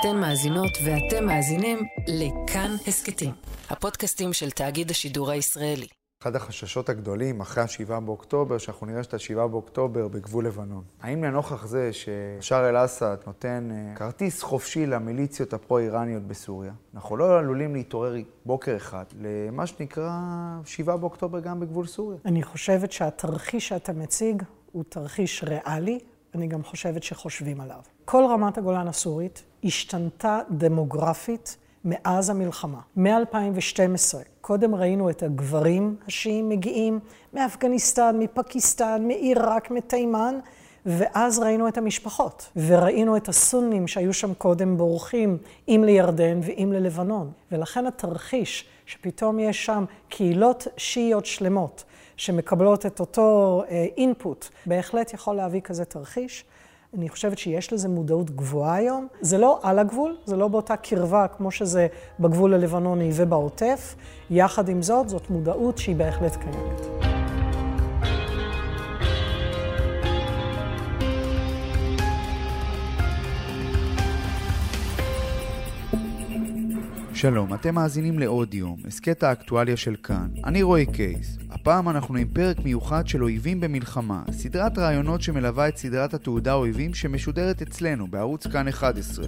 אתן מאזינות ואתם מאזינים לכאן הסכתים, הפודקאסטים של תאגיד השידור הישראלי. אחד החששות הגדולים אחרי ה-7 באוקטובר, שאנחנו נראה את ה-7 באוקטובר בגבול לבנון. האם לנוכח זה ששאר אל-אסד נותן אה, כרטיס חופשי למיליציות הפרו-איראניות בסוריה, אנחנו לא עלולים להתעורר בוקר אחד למה שנקרא 7 באוקטובר גם בגבול סוריה? אני חושבת שהתרחיש שאתה מציג הוא תרחיש ריאלי, אני גם חושבת שחושבים עליו. כל רמת הגולן הסורית השתנתה דמוגרפית מאז המלחמה. מ-2012, קודם ראינו את הגברים השיעים מגיעים מאפגניסטן, מפקיסטן, מעיראק, מתימן, ואז ראינו את המשפחות, וראינו את הסונים שהיו שם קודם בורחים, אם לירדן ואם ללבנון. ולכן התרחיש שפתאום יש שם קהילות שיעיות שלמות שמקבלות את אותו אינפוט, אה, בהחלט יכול להביא כזה תרחיש. אני חושבת שיש לזה מודעות גבוהה היום. זה לא על הגבול, זה לא באותה קרבה כמו שזה בגבול הלבנוני ובעוטף. יחד עם זאת, זאת מודעות שהיא בהחלט קיימת. שלום, אתם מאזינים לעוד יום, הסכת האקטואליה של כאן. אני רועי קייס. הפעם אנחנו עם פרק מיוחד של אויבים במלחמה, סדרת רעיונות שמלווה את סדרת התעודה אויבים שמשודרת אצלנו בערוץ כאן 11.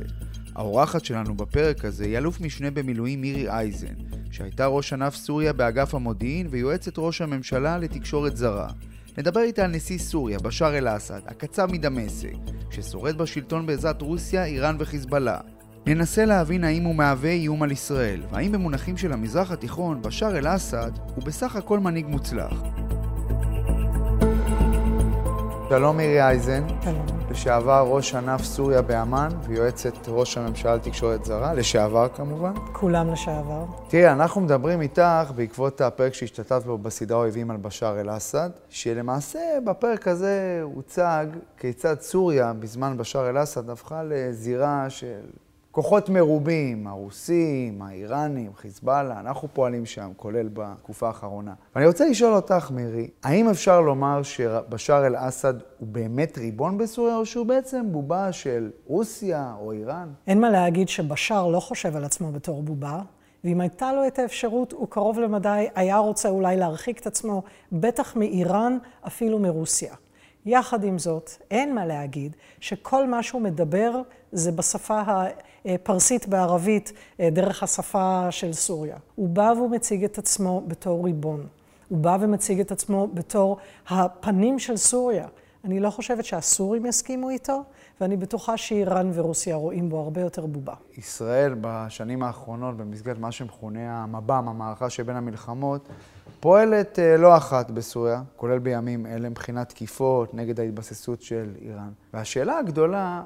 האורחת שלנו בפרק הזה היא אלוף משנה במילואים מירי אייזן, שהייתה ראש ענף סוריה באגף המודיעין ויועצת ראש הממשלה לתקשורת זרה. נדבר איתה על נשיא סוריה, בשאר אל-אסד, הקצב מדמשק, ששורד בשלטון בעזרת רוסיה, איראן וחיזבאללה. ננסה להבין האם הוא מהווה איום על ישראל, והאם במונחים של המזרח התיכון, בשאר אל-אסד הוא בסך הכל מנהיג מוצלח. שלום מירי אייזן. שלום. לשעבר ראש ענף סוריה באמ"ן ויועצת ראש הממשלה לתקשורת זרה, לשעבר כמובן. כולם לשעבר. תראי, אנחנו מדברים איתך בעקבות הפרק שהשתתפת בו בסדרה אויבים על בשאר אל-אסד, שלמעשה בפרק הזה הוצג כיצד סוריה בזמן בשאר אל-אסד הפכה לזירה של כוחות מרובים, הרוסים, האיראנים, חיזבאללה, אנחנו פועלים שם, כולל בתקופה האחרונה. ואני רוצה לשאול אותך, מירי, האם אפשר לומר שבשאר אל-אסד הוא באמת ריבון בסוריה, או שהוא בעצם בובה של רוסיה או איראן? אין מה להגיד שבשאר לא חושב על עצמו בתור בובה. ואם הייתה לו את האפשרות, הוא קרוב למדי היה רוצה אולי להרחיק את עצמו, בטח מאיראן, אפילו מרוסיה. יחד עם זאת, אין מה להגיד שכל מה שהוא מדבר זה בשפה הפרסית בערבית, אה, דרך השפה של סוריה. הוא בא והוא מציג את עצמו בתור ריבון. הוא בא ומציג את עצמו בתור הפנים של סוריה. אני לא חושבת שהסורים יסכימו איתו, ואני בטוחה שאיראן ורוסיה רואים בו הרבה יותר בובה. ישראל בשנים האחרונות, במסגרת מה שמכונה המב"ם, המערכה שבין המלחמות, פועלת אה, לא אחת בסוריה, כולל בימים אלה, מבחינת תקיפות נגד ההתבססות של איראן. והשאלה הגדולה,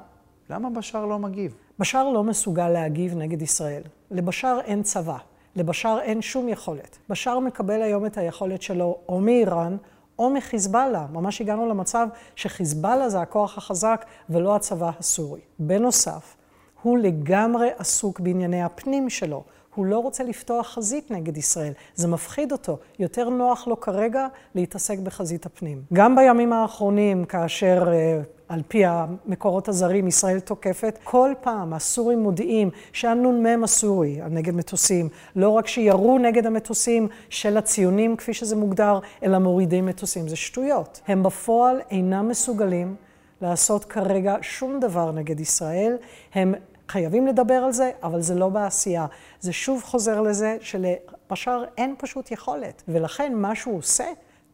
למה בשאר לא מגיב? בשאר לא מסוגל להגיב נגד ישראל. לבשאר אין צבא. לבשאר אין שום יכולת. בשאר מקבל היום את היכולת שלו או מאיראן או מחיזבאללה. ממש הגענו למצב שחיזבאללה זה הכוח החזק ולא הצבא הסורי. בנוסף, הוא לגמרי עסוק בענייני הפנים שלו. הוא לא רוצה לפתוח חזית נגד ישראל. זה מפחיד אותו. יותר נוח לו כרגע להתעסק בחזית הפנים. גם בימים האחרונים, כאשר אה, על פי המקורות הזרים, ישראל תוקפת. כל פעם הסורים מודיעים שהנ"מ הסורי, נגד מטוסים, לא רק שירו נגד המטוסים של הציונים, כפי שזה מוגדר, אלא מורידים מטוסים. זה שטויות. הם בפועל אינם מסוגלים לעשות כרגע שום דבר נגד ישראל. הם חייבים לדבר על זה, אבל זה לא בעשייה. זה שוב חוזר לזה שלבשאר אין פשוט יכולת. ולכן מה שהוא עושה,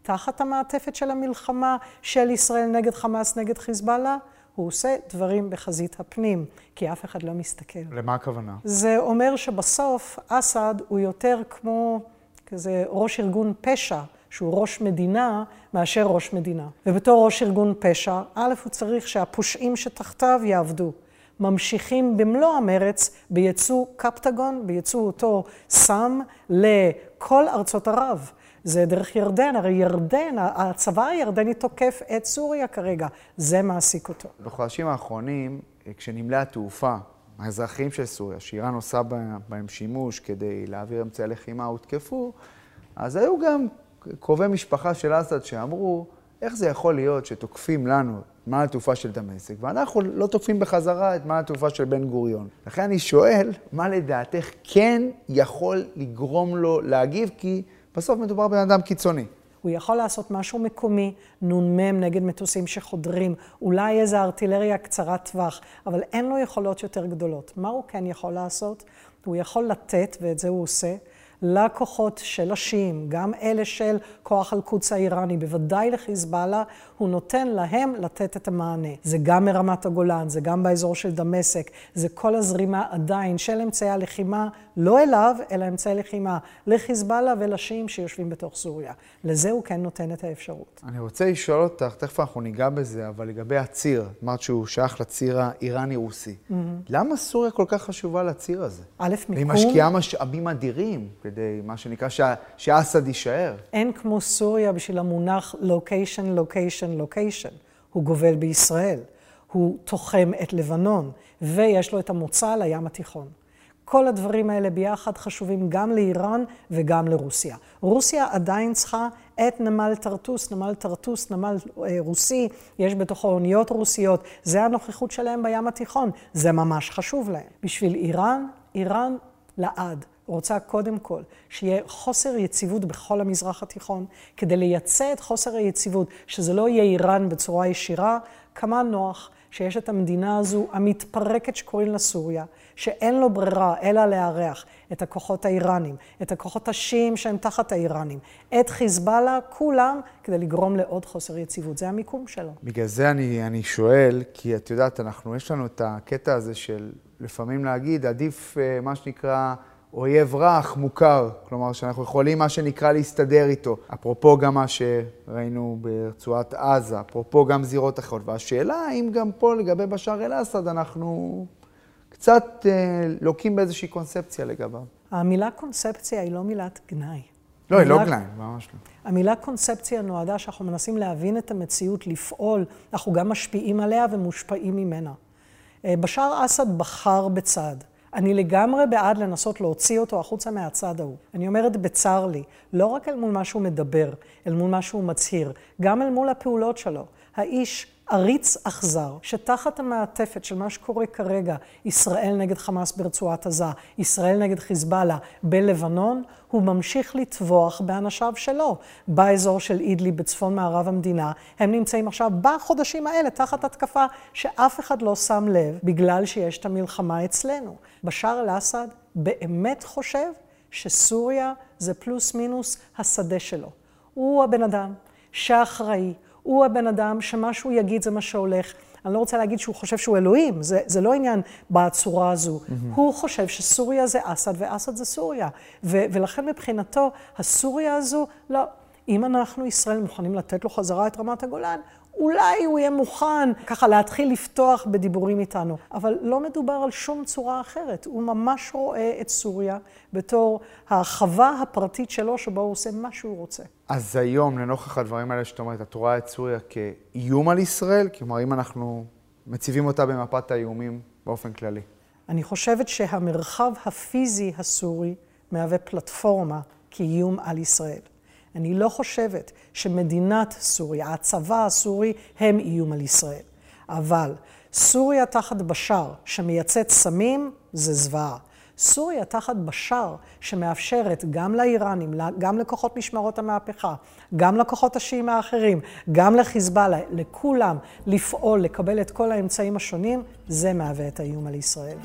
תחת המעטפת של המלחמה של ישראל נגד חמאס, נגד חיזבאללה, הוא עושה דברים בחזית הפנים, כי אף אחד לא מסתכל. למה הכוונה? זה אומר שבסוף אסד הוא יותר כמו כזה ראש ארגון פשע, שהוא ראש מדינה, מאשר ראש מדינה. ובתור ראש ארגון פשע, א', הוא צריך שהפושעים שתחתיו יעבדו. ממשיכים במלוא המרץ בייצוא קפטגון, בייצוא אותו סם לכל ארצות ערב. זה דרך ירדן, הרי ירדן, הצבא הירדני תוקף את סוריה כרגע, זה מעסיק אותו. בחודשים האחרונים, כשנמלי התעופה האזרחיים של סוריה, שאיראן עושה בהם שימוש כדי להעביר אמצעי לחימה, הותקפו, אז היו גם קרובי משפחה של אסד שאמרו, איך זה יכול להיות שתוקפים לנו מעל התעופה של דמשק, ואנחנו לא תוקפים בחזרה את מעל התעופה של בן גוריון? לכן אני שואל, מה לדעתך כן יכול לגרום לו להגיב, כי בסוף מדובר בבן אדם קיצוני. הוא יכול לעשות משהו מקומי, נ"מ נגד מטוסים שחודרים, אולי איזו ארטילריה קצרת טווח, אבל אין לו יכולות יותר גדולות. מה הוא כן יכול לעשות? הוא יכול לתת, ואת זה הוא עושה, לכוחות של השיעים, גם אלה של כוח אל-קודס האיראני, בוודאי לחיזבאללה, הוא נותן להם לתת את המענה. זה גם מרמת הגולן, זה גם באזור של דמשק, זה כל הזרימה עדיין של אמצעי הלחימה, לא אליו, אלא אמצעי לחימה לחיזבאללה ולשיעים שיושבים בתוך סוריה. לזה הוא כן נותן את האפשרות. אני רוצה לשאול אותך, תכף אנחנו ניגע בזה, אבל לגבי הציר, אמרת שהוא שייך לציר האיראני-רוסי. Mm-hmm. למה סוריה כל כך חשובה לציר הזה? א', מיקום... והיא משקיעה משאבים אדירים כדי, מה שנקרא, שאסד יישאר. אין כמו סוריה בשביל המונח לוקיישן, לוקיישן, לוקיישן. הוא גובל בישראל. הוא תוחם את לבנון, ויש לו את המוצא לים התיכון. כל הדברים האלה ביחד חשובים גם לאיראן וגם לרוסיה. רוסיה עדיין צריכה את נמל טרטוס, נמל טרטוס, נמל אה, רוסי, יש בתוכו אוניות רוסיות, זה הנוכחות שלהם בים התיכון, זה ממש חשוב להם. בשביל איראן, איראן לעד. רוצה קודם כל שיהיה חוסר יציבות בכל המזרח התיכון, כדי לייצא את חוסר היציבות, שזה לא יהיה איראן בצורה ישירה, כמה נוח שיש את המדינה הזו המתפרקת שקוראים לה סוריה, שאין לו ברירה אלא לארח את הכוחות האיראנים, את הכוחות השיעים שהם תחת האיראנים, את חיזבאללה, כולם, כדי לגרום לעוד חוסר יציבות. זה המיקום שלו. בגלל זה אני, אני שואל, כי את יודעת, אנחנו, יש לנו את הקטע הזה של לפעמים להגיד, עדיף אה, מה שנקרא... אויב רך, מוכר, כלומר שאנחנו יכולים מה שנקרא להסתדר איתו. אפרופו גם מה שראינו ברצועת עזה, אפרופו גם זירות אחרות. והשאלה האם גם פה לגבי בשאר אל-אסד אנחנו קצת אה, לוקים באיזושהי קונספציה לגביו. המילה קונספציה היא לא מילת גנאי. לא, היא לא גנאי, ממש לא. המילה קונספציה נועדה שאנחנו מנסים להבין את המציאות, לפעול, אנחנו גם משפיעים עליה ומושפעים ממנה. אה, בשאר אסד בחר בצד. אני לגמרי בעד לנסות להוציא אותו החוצה מהצד ההוא. אני אומרת בצר לי, לא רק אל מול מה שהוא מדבר, אל מול מה שהוא מצהיר, גם אל מול הפעולות שלו. האיש עריץ אכזר, שתחת המעטפת של מה שקורה כרגע, ישראל נגד חמאס ברצועת עזה, ישראל נגד חיזבאללה בלבנון, הוא ממשיך לטבוח באנשיו שלו. באזור של אידלי בצפון מערב המדינה, הם נמצאים עכשיו בחודשים האלה תחת התקפה שאף אחד לא שם לב, בגלל שיש את המלחמה אצלנו. בשאר אל-אסד באמת חושב שסוריה זה פלוס מינוס השדה שלו. הוא הבן אדם שאחראי, הוא הבן אדם שמה שהוא יגיד זה מה שהולך. אני לא רוצה להגיד שהוא חושב שהוא אלוהים, זה, זה לא עניין בצורה הזו. Mm-hmm. הוא חושב שסוריה זה אסד ואסד זה סוריה. ו, ולכן מבחינתו, הסוריה הזו, לא. אם אנחנו, ישראל, מוכנים לתת לו חזרה את רמת הגולן, אולי הוא יהיה מוכן ככה להתחיל לפתוח בדיבורים איתנו. אבל לא מדובר על שום צורה אחרת. הוא ממש רואה את סוריה בתור החווה הפרטית שלו, שבו הוא עושה מה שהוא רוצה. אז היום, לנוכח הדברים האלה שאת אומרת, את רואה את סוריה כאיום על ישראל? כלומר, אם אנחנו מציבים אותה במפת האיומים באופן כללי. אני חושבת שהמרחב הפיזי הסורי מהווה פלטפורמה כאיום על ישראל. אני לא חושבת שמדינת סוריה, הצבא הסורי, הם איום על ישראל. אבל סוריה תחת בשאר שמייצאת סמים, זה זוועה. סוריה תחת בשאר שמאפשרת גם לאיראנים, גם לכוחות משמרות המהפכה, גם לכוחות השיעים האחרים, גם לחיזבאללה, לכולם לפעול, לקבל את כל האמצעים השונים, זה מהווה את האיום על ישראל.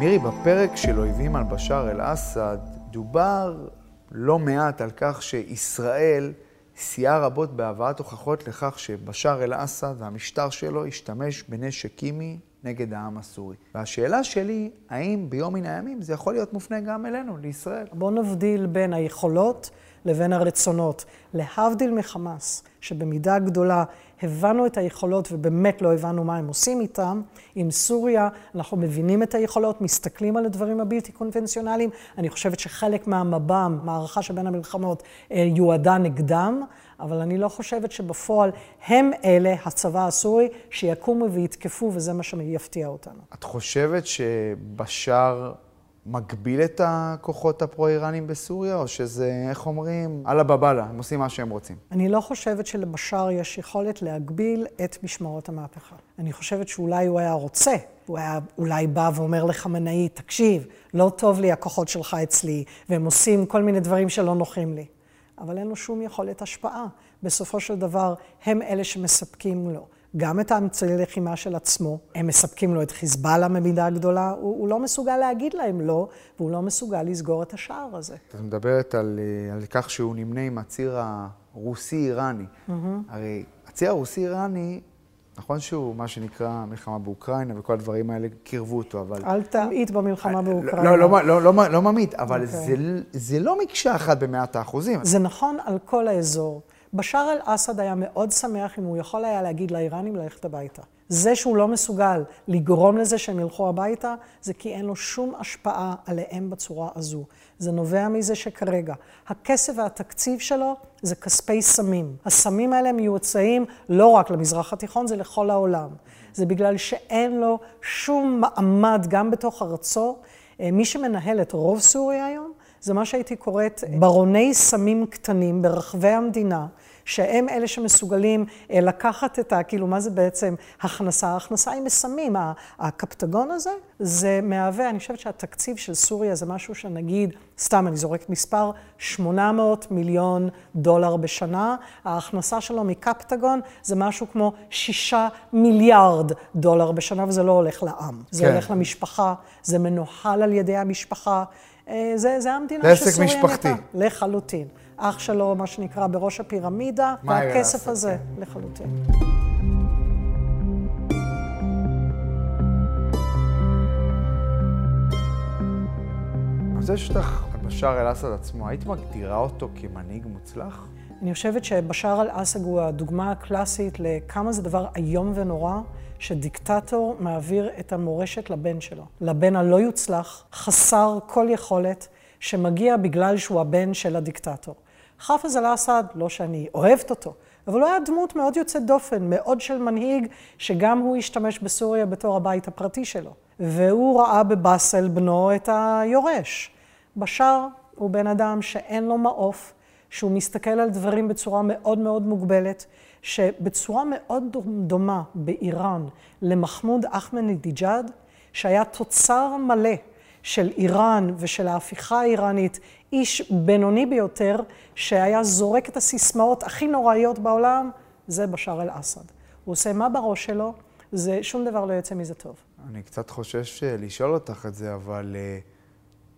מירי, בפרק של אויבים על בשאר אל-אסד דובר לא מעט על כך שישראל סייעה רבות בהבאת הוכחות לכך שבשאר אל-אסד והמשטר שלו השתמש בנשק קימי נגד העם הסורי. והשאלה שלי, האם ביום מן הימים זה יכול להיות מופנה גם אלינו, לישראל? בואו נבדיל בין היכולות לבין הרצונות. להבדיל מחמאס, שבמידה גדולה הבנו את היכולות ובאמת לא הבנו מה הם עושים איתם, עם סוריה אנחנו מבינים את היכולות, מסתכלים על הדברים הבלתי קונבנציונליים. אני חושבת שחלק מהמב"ם, מערכה שבין המלחמות, אה, יועדה נגדם, אבל אני לא חושבת שבפועל הם אלה, הצבא הסורי, שיקומו ויתקפו, וזה מה שיפתיע אותנו. את חושבת שבשאר מגביל את הכוחות הפרו-איראנים בסוריה, או שזה, איך אומרים, אללה בבאללה, הם עושים מה שהם רוצים? אני לא חושבת שלבשאר יש יכולת להגביל את משמרות המהפכה. אני חושבת שאולי הוא היה רוצה, הוא היה אולי בא ואומר לחמנאי, תקשיב, לא טוב לי הכוחות שלך אצלי, והם עושים כל מיני דברים שלא נוחים לי. אבל אין לו שום יכולת השפעה. בסופו של דבר, הם אלה שמספקים לו. גם את האמצעי לחימה של עצמו, הם מספקים לו את חיזבאללה במידה גדולה, הוא, הוא לא מסוגל להגיד להם לא, והוא לא מסוגל לסגור את השער הזה. את מדברת על, אה, על כך שהוא נמנה עם הציר הרוסי-איראני. Mm-hmm. הרי הציר הרוסי-איראני, נכון שהוא מה שנקרא מלחמה באוקראינה וכל הדברים האלה קירבו אותו, אבל... אל תמעיט במלחמה אה, באוקראינה. לא, לא, לא, לא, לא ממעיט, אבל okay. אוקיי. זה, זה לא מקשה אחת במאת האחוזים. זה נכון על כל האזור. בשאר אל-אסד היה מאוד שמח אם הוא יכול היה להגיד לאיראנים ללכת הביתה. זה שהוא לא מסוגל לגרום לזה שהם ילכו הביתה, זה כי אין לו שום השפעה עליהם בצורה הזו. זה נובע מזה שכרגע הכסף והתקציב שלו זה כספי סמים. הסמים האלה מיוצאים לא רק למזרח התיכון, זה לכל העולם. זה בגלל שאין לו שום מעמד גם בתוך ארצו. אה, מי שמנהל את רוב סוריה היום זה מה שהייתי קוראת ברוני סמים קטנים ברחבי המדינה, שהם אלה שמסוגלים אה, לקחת את ה... כאילו, מה זה בעצם הכנסה? ההכנסה היא מסמים. הקפטגון הזה, זה מהווה, אני חושבת שהתקציב של סוריה זה משהו שנגיד, סתם, אני זורקת מספר, 800 מיליון דולר בשנה. ההכנסה שלו מקפטגון זה משהו כמו 6 מיליארד דולר בשנה, וזה לא הולך לעם. זה כן. הולך למשפחה, זה מנוהל על ידי המשפחה. אה, זה, זה המדינה שסוריה נהייתה. לעסק משפחתי. לחלוטין. אח שלו, מה שנקרא, בראש הפירמידה, והכסף הזה, כן. לחלוטין. אז יש לך, בשאר אל-אסד עצמו, היית מגדירה אותו כמנהיג מוצלח? אני חושבת שבשאר אל-אסד הוא הדוגמה הקלאסית לכמה זה דבר איום ונורא, שדיקטטור מעביר את המורשת לבן שלו. לבן הלא יוצלח, חסר כל יכולת, שמגיע בגלל שהוא הבן של הדיקטטור. חאפז אל-אסד, לא שאני אוהבת אותו, אבל הוא היה דמות מאוד יוצאת דופן, מאוד של מנהיג, שגם הוא השתמש בסוריה בתור הבית הפרטי שלו. והוא ראה בבאסל בנו את היורש. בשאר הוא בן אדם שאין לו מעוף, שהוא מסתכל על דברים בצורה מאוד מאוד מוגבלת, שבצורה מאוד דומה באיראן למחמוד אחמדינג'אד, שהיה תוצר מלא של איראן ושל ההפיכה האיראנית, איש בינוני ביותר, שהיה זורק את הסיסמאות הכי נוראיות בעולם, זה בשאר אל-אסד. הוא עושה מה בראש שלו, זה, שום דבר לא יוצא מזה טוב. אני קצת חושש לשאול אותך את זה, אבל אה,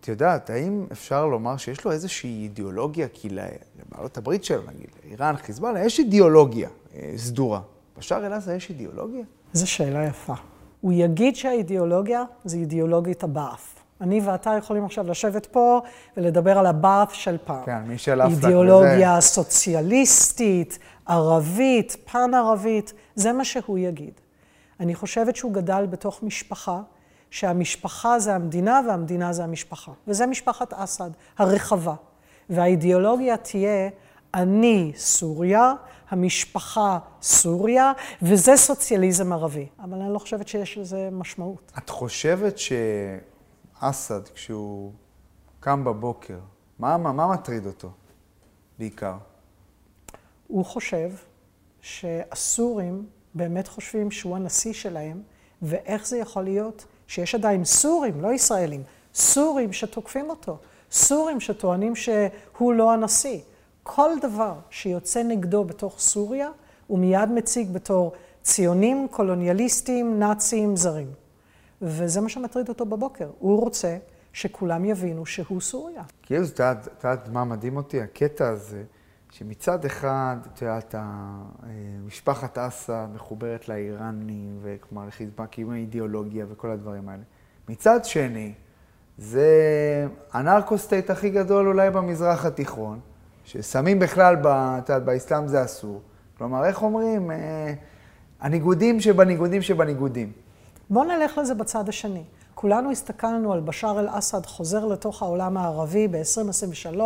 את יודעת, האם אפשר לומר שיש לו איזושהי אידיאולוגיה, כי לבעלות הברית שלו, נגיד, איראן, חיזבאללה, יש אידיאולוגיה אה, סדורה. בשאר אל-אסד יש אידיאולוגיה? זו שאלה יפה. הוא יגיד שהאידיאולוגיה זה אידיאולוגית הבאף. אני ואתה יכולים עכשיו לשבת פה ולדבר על הבאף של פעם. כן, מי שלף לך אידיאולוגיה וזה... סוציאליסטית, ערבית, פן-ערבית, זה מה שהוא יגיד. אני חושבת שהוא גדל בתוך משפחה, שהמשפחה זה המדינה והמדינה זה המשפחה. וזה משפחת אסד, הרחבה. והאידיאולוגיה תהיה, אני סוריה, המשפחה סוריה, וזה סוציאליזם ערבי. אבל אני לא חושבת שיש לזה משמעות. את חושבת ש... אסד, כשהוא קם בבוקר, מה, מה, מה מטריד אותו בעיקר? הוא חושב שהסורים באמת חושבים שהוא הנשיא שלהם, ואיך זה יכול להיות שיש עדיין סורים, לא ישראלים, סורים שתוקפים אותו, סורים שטוענים שהוא לא הנשיא. כל דבר שיוצא נגדו בתוך סוריה, הוא מיד מציג בתור ציונים, קולוניאליסטים, נאצים, זרים. וזה מה שמטריד אותו בבוקר. הוא רוצה שכולם יבינו שהוא סוריה. כאילו, את יודעת מה מדהים אותי? הקטע הזה, שמצד אחד, את יודעת, משפחת אסא מחוברת לאיראנים, וכלומר לחיזבאללה, כאילו האידיאולוגיה וכל הדברים האלה. מצד שני, זה הנרקוסטייט הכי גדול אולי במזרח התיכון, ששמים בכלל, את יודעת, באסלאם זה אסור. כלומר, איך אומרים? אה, הניגודים שבניגודים שבניגודים. בואו נלך לזה בצד השני. כולנו הסתכלנו על בשאר אל-אסד חוזר לתוך העולם הערבי ב-2023,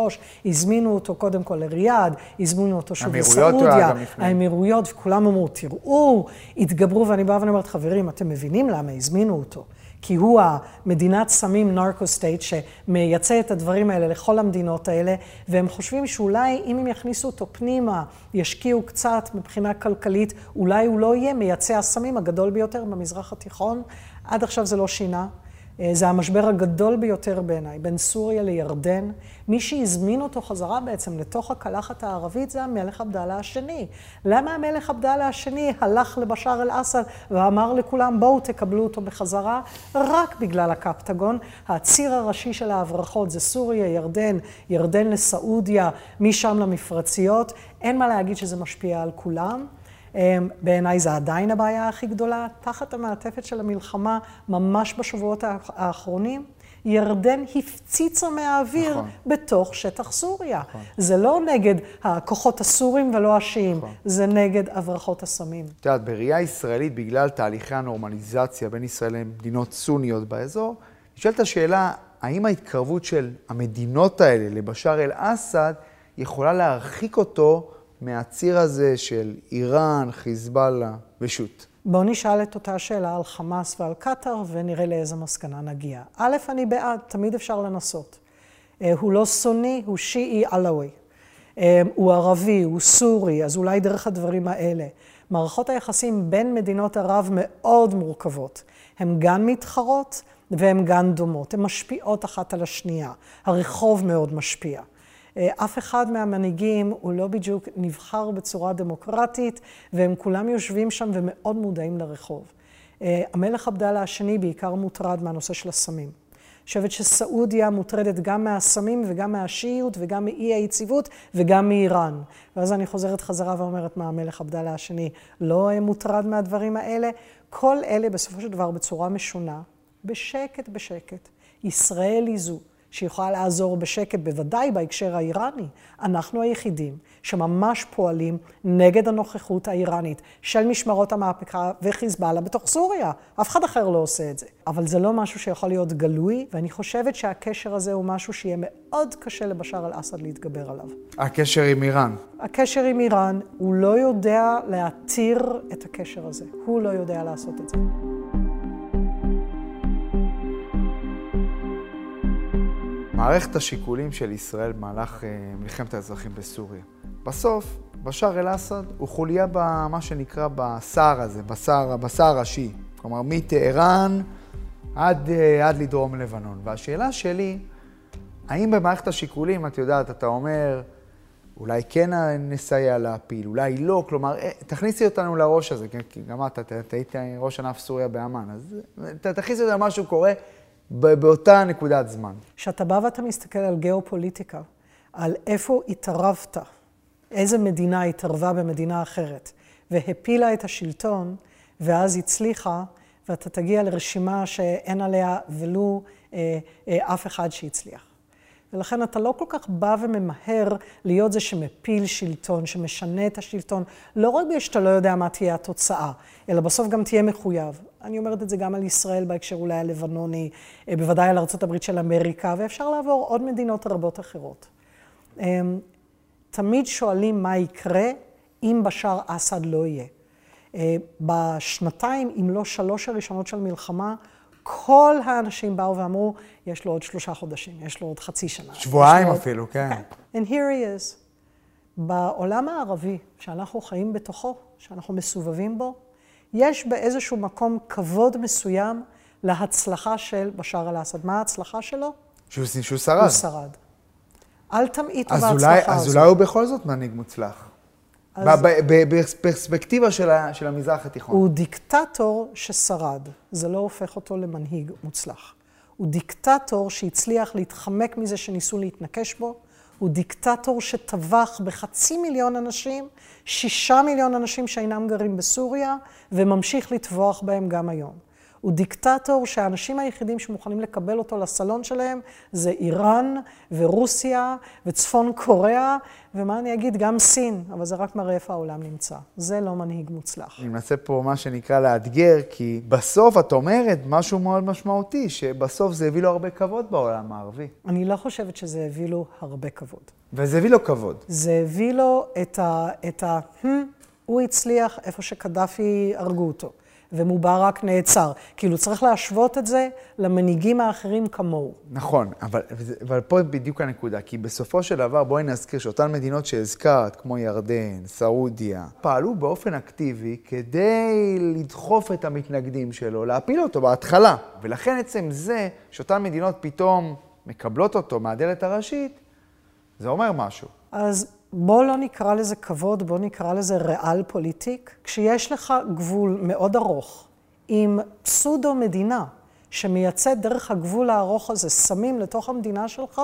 הזמינו אותו קודם כל לריאד, הזמינו אותו שוב לסעודיה, האמירויות, וכולם אמרו, תראו, התגברו, ואני באה ואני אומרת, חברים, אתם מבינים למה הזמינו אותו? כי הוא המדינת סמים נרקו-סטייט שמייצא את הדברים האלה לכל המדינות האלה, והם חושבים שאולי אם הם יכניסו אותו פנימה, ישקיעו קצת מבחינה כלכלית, אולי הוא לא יהיה מייצא הסמים הגדול ביותר במזרח התיכון. עד עכשיו זה לא שינה. אה, זה המשבר הגדול ביותר בעיניי, בין סוריה לירדן. מי שהזמין אותו חזרה בעצם לתוך הקלחת הערבית זה המלך עבדאללה השני. למה המלך עבדאללה השני הלך לבשאר אל-אסד ואמר לכולם בואו תקבלו אותו בחזרה? רק בגלל הקפטגון. הציר הראשי של ההברחות זה סוריה, ירדן, ירדן לסעודיה, משם למפרציות. אין מה להגיד שזה משפיע על כולם. אמ, בעיניי זה עדיין הבעיה הכי גדולה. תחת המעטפת של המלחמה, ממש בשבועות האחרונים, ירדן הפציצה מהאוויר נכון. בתוך שטח סוריה. נכון. זה לא נגד הכוחות הסורים ולא השיעים, נכון. זה נגד הברחות הסמים. את יודעת, בראייה ישראלית, בגלל תהליכי הנורמליזציה בין ישראל למדינות סוניות באזור, נשאלת השאלה, האם ההתקרבות של המדינות האלה לבשאר אל-אסד יכולה להרחיק אותו מהציר הזה של איראן, חיזבאללה ושות'. בואו נשאל את אותה שאלה על חמאס ועל קטאר ונראה לאיזה מסקנה נגיע. א', אני בעד, תמיד אפשר לנסות. אה, הוא לא סוני, הוא שיעי עלאווי. אה, הוא ערבי, הוא סורי, אז אולי דרך הדברים האלה. מערכות היחסים בין מדינות ערב מאוד מורכבות. הן גם מתחרות והן גם דומות. הן משפיעות אחת על השנייה. הרחוב מאוד משפיע. אה, אף אחד מהמנהיגים הוא לא בדיוק נבחר בצורה דמוקרטית, והם כולם יושבים שם ומאוד מודעים לרחוב. אה, המלך עבדאללה השני בעיקר מוטרד מהנושא של הסמים. אני חושבת שסעודיה מוטרדת גם מהסמים וגם מהשיעיות וגם מאי היציבות וגם מאיראן. ואז אני חוזרת חזרה ואומרת מה המלך עבדאללה השני לא מוטרד מהדברים האלה. כל אלה בסופו של דבר בצורה משונה, בשקט בשקט. ישראל היא זו שיכולה לעזור בשקט, בוודאי בהקשר האיראני. אנחנו היחידים שממש פועלים נגד הנוכחות האיראנית של משמרות המהפכה וחיזבאללה בתוך סוריה. אף אחד אחר לא עושה את זה. אבל זה לא משהו שיכול להיות גלוי, ואני חושבת שהקשר הזה הוא משהו שיהיה מאוד קשה לבשאר אל-אסד להתגבר עליו. הקשר עם איראן. הקשר עם איראן, הוא לא יודע להתיר את הקשר הזה. הוא לא יודע לעשות את זה. מערכת השיקולים של ישראל במהלך אה, מלחמת האזרחים בסוריה. בסוף, בשאר אל-אסד הוא חוליה במה שנקרא בשר הזה, בשר, בשר הראשי. כלומר, מטהרן עד, אה, עד לדרום לבנון. והשאלה שלי, האם במערכת השיקולים, את יודעת, אתה אומר, אולי כן נסייע להפיל, אולי לא, כלומר, אה, תכניסי אותנו לראש הזה, כן? כי גם את, את היית ראש ענף סוריה באמ"ן, אז תכניסי אותנו למה שקורה. באותה נקודת זמן. כשאתה בא ואתה מסתכל על גיאופוליטיקה, על איפה התערבת, איזה מדינה התערבה במדינה אחרת, והפילה את השלטון, ואז הצליחה, ואתה תגיע לרשימה שאין עליה ולו אה, אה, אף אחד שהצליח. ולכן אתה לא כל כך בא וממהר להיות זה שמפיל שלטון, שמשנה את השלטון, לא רק בגלל שאתה לא יודע מה תהיה התוצאה, אלא בסוף גם תהיה מחויב. אני אומרת את זה גם על ישראל בהקשר אולי הלבנוני, אה, בוודאי על ארה"ב של אמריקה, ואפשר לעבור עוד מדינות רבות אחרות. אמ, תמיד שואלים מה יקרה אם בשאר אסד לא יהיה. אה, בשנתיים, אם לא שלוש הראשונות של מלחמה, כל האנשים באו ואמרו, יש לו עוד שלושה חודשים, יש לו עוד חצי שנה. שבועיים אפילו, עוד... כן. And here he is. בעולם הערבי, שאנחנו חיים בתוכו, שאנחנו מסובבים בו, יש באיזשהו מקום כבוד מסוים להצלחה של בשאר אל-אסד. מה ההצלחה שלו? שהוא, שהוא שרד. הוא שרד. אל תמעיטו בהצלחה אולי, הזאת. אז אולי הוא בכל זאת מנהיג מוצלח. בפרספקטיבה של, של המזרח התיכון. הוא דיקטטור ששרד, זה לא הופך אותו למנהיג מוצלח. הוא דיקטטור שהצליח להתחמק מזה שניסו להתנקש בו, הוא דיקטטור שטבח בחצי מיליון אנשים, שישה מיליון אנשים שאינם גרים בסוריה, וממשיך לטבוח בהם גם היום. הוא דיקטטור שהאנשים היחידים שמוכנים לקבל אותו לסלון שלהם זה איראן ורוסיה וצפון קוריאה, ומה אני אגיד, גם סין, אבל זה רק מראה איפה העולם נמצא. זה לא מנהיג מוצלח. אני מנסה פה מה שנקרא לאתגר, כי בסוף את אומרת משהו מאוד משמעותי, שבסוף זה הביא לו הרבה כבוד בעולם הערבי. אני לא חושבת שזה הביא לו הרבה כבוד. וזה הביא לו כבוד. זה הביא לו את ה... את ה הוא הצליח איפה שקדאפי הרגו אותו. ומובארק נעצר. כאילו, צריך להשוות את זה למנהיגים האחרים כמוהו. נכון, אבל, אבל פה בדיוק הנקודה, כי בסופו של דבר בואי נזכיר שאותן מדינות שהזכרת, כמו ירדן, סעודיה, פעלו באופן אקטיבי כדי לדחוף את המתנגדים שלו, להפיל אותו בהתחלה. ולכן עצם זה שאותן מדינות פתאום מקבלות אותו מהדלת הראשית, זה אומר משהו. אז בוא לא נקרא לזה כבוד, בוא נקרא לזה ריאל פוליטיק. כשיש לך גבול מאוד ארוך עם פסודו מדינה שמייצאת דרך הגבול הארוך הזה סמים לתוך המדינה שלך,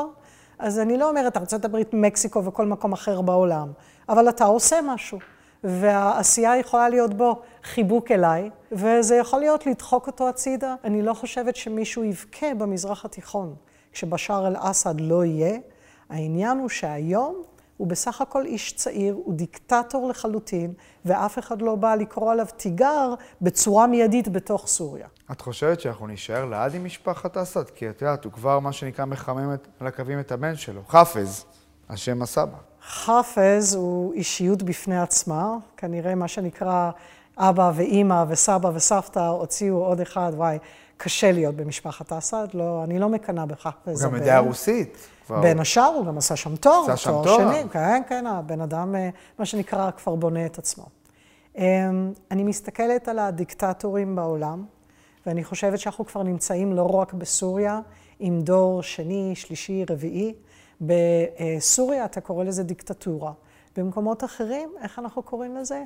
אז אני לא אומרת ארה"ב, מקסיקו וכל מקום אחר בעולם, אבל אתה עושה משהו. והעשייה יכולה להיות בו חיבוק אליי, וזה יכול להיות לדחוק אותו הצידה. אני לא חושבת שמישהו יבכה במזרח התיכון כשבשאר אל-אסד לא יהיה. העניין הוא שהיום הוא בסך הכל איש צעיר, הוא דיקטטור לחלוטין, ואף אחד לא בא לקרוא עליו תיגר בצורה מיידית בתוך סוריה. את חושבת שאנחנו נישאר לעד עם משפחת אסד? כי את יודעת, הוא כבר מה שנקרא מחמם על הקווים את הבן שלו, חאפז, השם הסבא. חאפז הוא אישיות בפני עצמה, כנראה מה שנקרא אבא ואימא וסבא וסבתא הוציאו עוד אחד, וואי, קשה להיות במשפחת אסד, לא, אני לא מקנאה בחאפז. הוא גם יודע רוסית. כבר... בין השאר, הוא גם עשה שם תואר, עשה שם תואר שני. כן, כן, הבן אדם, אה, מה שנקרא, כבר בונה את עצמו. אמ, אני מסתכלת על הדיקטטורים בעולם, ואני חושבת שאנחנו כבר נמצאים לא רק בסוריה, עם דור שני, שלישי, רביעי. בסוריה אתה קורא לזה דיקטטורה. במקומות אחרים, איך אנחנו קוראים לזה?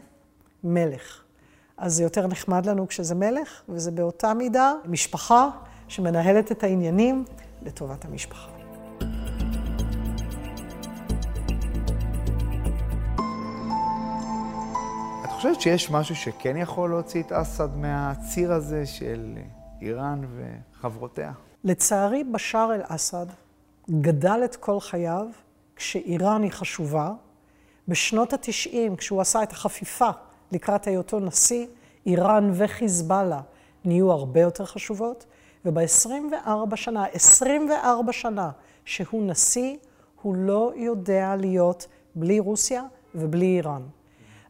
מלך. אז זה יותר נחמד לנו כשזה מלך, וזה באותה מידה משפחה שמנהלת את העניינים לטובת המשפחה. חושבת שיש משהו שכן יכול להוציא את אסד מהציר הזה של איראן וחברותיה? לצערי, בשאר אל-אסד גדל את כל חייו כשאיראן היא חשובה. בשנות ה-90, כשהוא עשה את החפיפה לקראת היותו נשיא, איראן וחיזבאללה נהיו הרבה יותר חשובות, וב-24 שנה, 24 שנה שהוא נשיא, הוא לא יודע להיות בלי רוסיה ובלי איראן.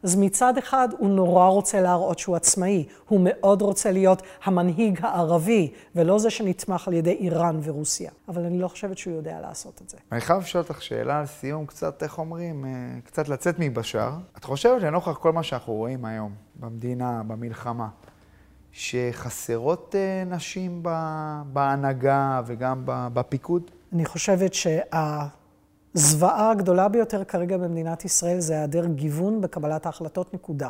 אז מצד אחד הוא נורא רוצה להראות שהוא עצמאי, הוא מאוד רוצה להיות המנהיג הערבי, ולא זה שנתמך על ידי איראן ורוסיה. אבל אני לא חושבת שהוא יודע לעשות את זה. אני חייב לשאול אותך שאלה על סיום, קצת, איך אומרים, אה, קצת לצאת מבשאר. את חושבת לנוכח כל מה שאנחנו רואים היום, במדינה, במלחמה, שחסרות אה, נשים בהנהגה וגם בפיקוד? אני חושבת שה... הזוועה הגדולה ביותר כרגע במדינת ישראל זה היעדר גיוון בקבלת ההחלטות, נקודה.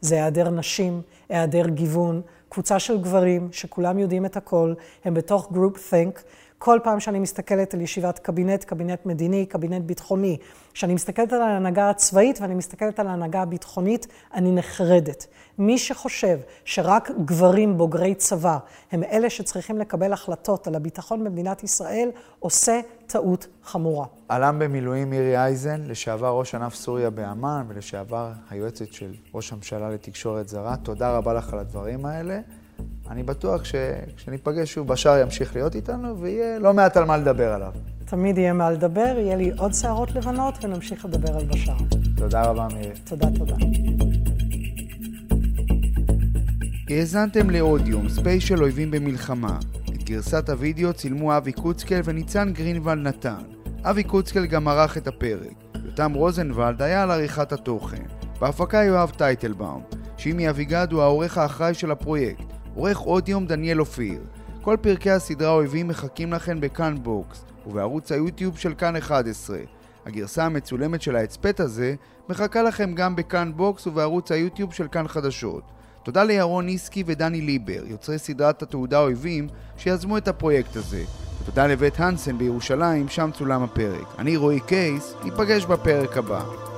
זה היעדר נשים, היעדר גיוון, קבוצה של גברים שכולם יודעים את הכל, הם בתוך group think. כל פעם שאני מסתכלת על ישיבת קבינט, קבינט מדיני, קבינט ביטחוני, כשאני מסתכלת על ההנהגה הצבאית ואני מסתכלת על ההנהגה הביטחונית, אני נחרדת. מי שחושב שרק גברים בוגרי צבא הם אלה שצריכים לקבל החלטות על הביטחון במדינת ישראל, עושה טעות חמורה. אל"ם במילואים מירי אייזן, לשעבר ראש ענף סוריה באמ"ן ולשעבר היועצת של ראש הממשלה לתקשורת זרה, תודה רבה לך על הדברים האלה. אני בטוח שכשניפגש שוב, בשאר ימשיך להיות איתנו, ויהיה לא מעט על מה לדבר עליו. תמיד יהיה מה לדבר, יהיה לי עוד שערות לבנות, ונמשיך לדבר על בשאר. תודה רבה, מירי. תודה, תודה. האזנתם לעוד יום, ספיישל אויבים במלחמה. את גרסת הוידאו צילמו אבי קוצקל וניצן גרינוולד נתן. אבי קוצקל גם ערך את הפרק. יותם רוזנבלד היה על עריכת התוכן. בהפקה יואב טייטלבאום. שימי אביגד הוא העורך האחראי של הפרויקט. עורך עוד יום דניאל אופיר. כל פרקי הסדרה אויבים מחכים לכן בכאן בוקס ובערוץ היוטיוב של כאן 11. הגרסה המצולמת של ההסכת הזה מחכה לכם גם בכאן בוקס ובערוץ היוטיוב של כאן חדשות. תודה לירון ניסקי ודני ליבר, יוצרי סדרת התעודה אויבים, שיזמו את הפרויקט הזה. ותודה לבית הנסן בירושלים, שם צולם הפרק. אני רועי קייס, ניפגש בפרק הבא.